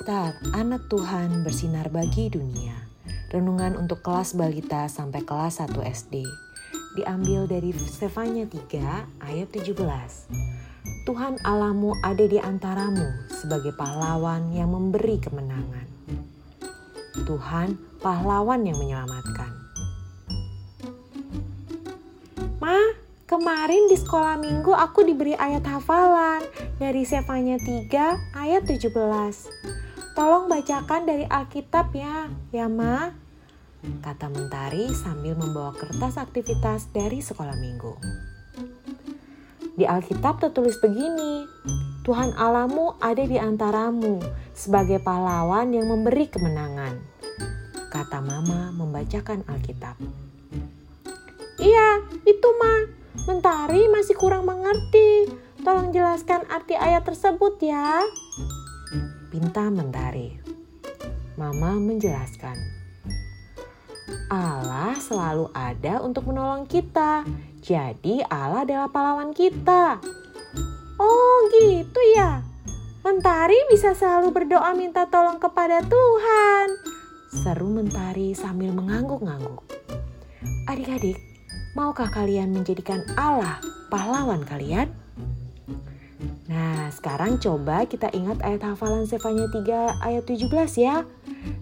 Alkitab, anak Tuhan bersinar bagi dunia. Renungan untuk kelas balita sampai kelas 1 SD. Diambil dari Stefania 3 ayat 17. Tuhan Allahmu ada di antaramu sebagai pahlawan yang memberi kemenangan. Tuhan pahlawan yang menyelamatkan. Ma, Kemarin di sekolah minggu aku diberi ayat hafalan dari Sefanya 3 ayat 17. Tolong bacakan dari Alkitab ya, ya Ma. Kata Mentari sambil membawa kertas aktivitas dari sekolah minggu. Di Alkitab tertulis begini, Tuhan Alamu ada di antaramu sebagai pahlawan yang memberi kemenangan. Kata Mama membacakan Alkitab. Iya, itu Ma. Mentari masih kurang mengerti. Tolong jelaskan arti ayat tersebut ya. Pinta Mentari. Mama menjelaskan. Allah selalu ada untuk menolong kita. Jadi Allah adalah pahlawan kita. Oh gitu ya. Mentari bisa selalu berdoa minta tolong kepada Tuhan. Seru Mentari sambil mengangguk-angguk. Adik-adik, Maukah kalian menjadikan Allah pahlawan kalian? Nah, sekarang coba kita ingat ayat hafalan Sefanya 3 ayat 17 ya.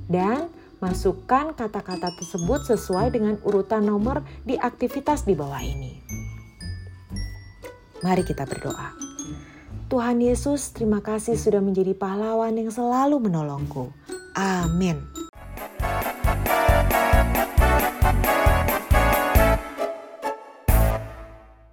Dan masukkan kata-kata tersebut sesuai dengan urutan nomor di aktivitas di bawah ini. Mari kita berdoa. Tuhan Yesus, terima kasih sudah menjadi pahlawan yang selalu menolongku. Amin.